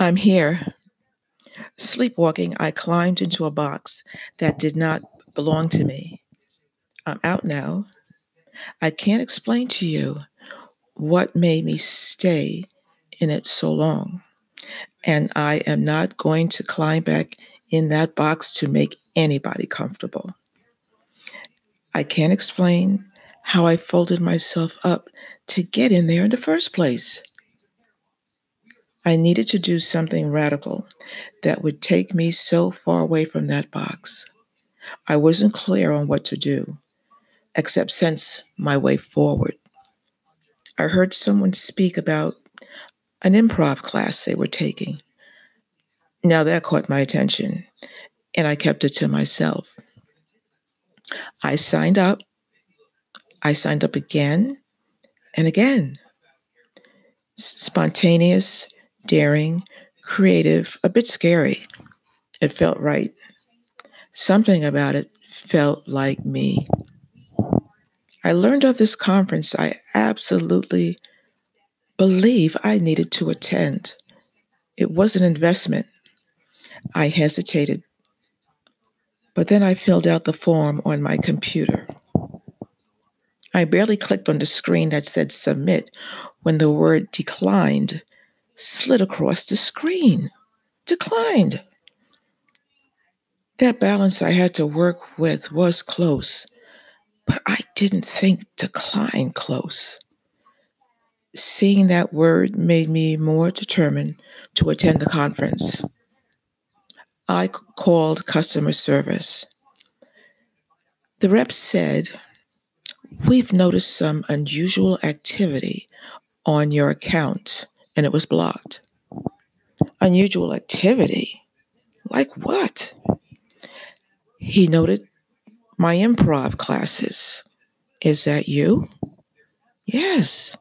I'm here. Sleepwalking, I climbed into a box that did not belong to me. I'm out now. I can't explain to you what made me stay in it so long. And I am not going to climb back in that box to make anybody comfortable. I can't explain how I folded myself up to get in there in the first place. I needed to do something radical that would take me so far away from that box. I wasn't clear on what to do, except sense my way forward. I heard someone speak about an improv class they were taking. Now that caught my attention, and I kept it to myself. I signed up. I signed up again and again. Spontaneous daring, creative, a bit scary. It felt right. Something about it felt like me. I learned of this conference I absolutely believe I needed to attend. It was an investment. I hesitated, but then I filled out the form on my computer. I barely clicked on the screen that said submit when the word declined slid across the screen, declined. That balance I had to work with was close, but I didn't think decline close. Seeing that word made me more determined to attend the conference. I called customer service. The rep said, We've noticed some unusual activity on your account and it was blocked. Unusual activity? Like what? He noted my improv classes. Is that you? Yes.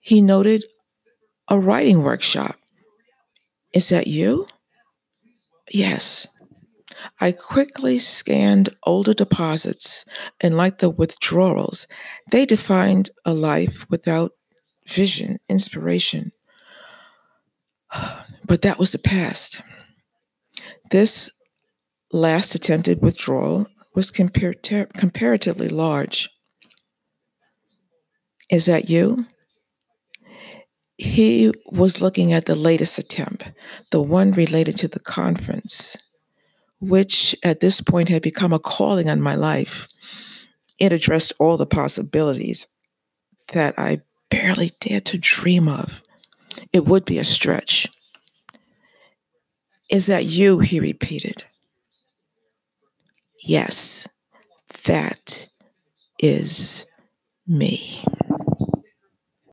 He noted a writing workshop. Is that you? Yes. I quickly scanned older deposits and like the withdrawals, they defined a life without vision, inspiration. But that was the past. This last attempted withdrawal was compar comparatively large. Is that you? He was looking at the latest attempt, the one related to the conference, which at this point had become a calling on my life. It addressed all the possibilities that I barely dared to dream of, it would be a stretch. Is that you? He repeated. Yes, that is me.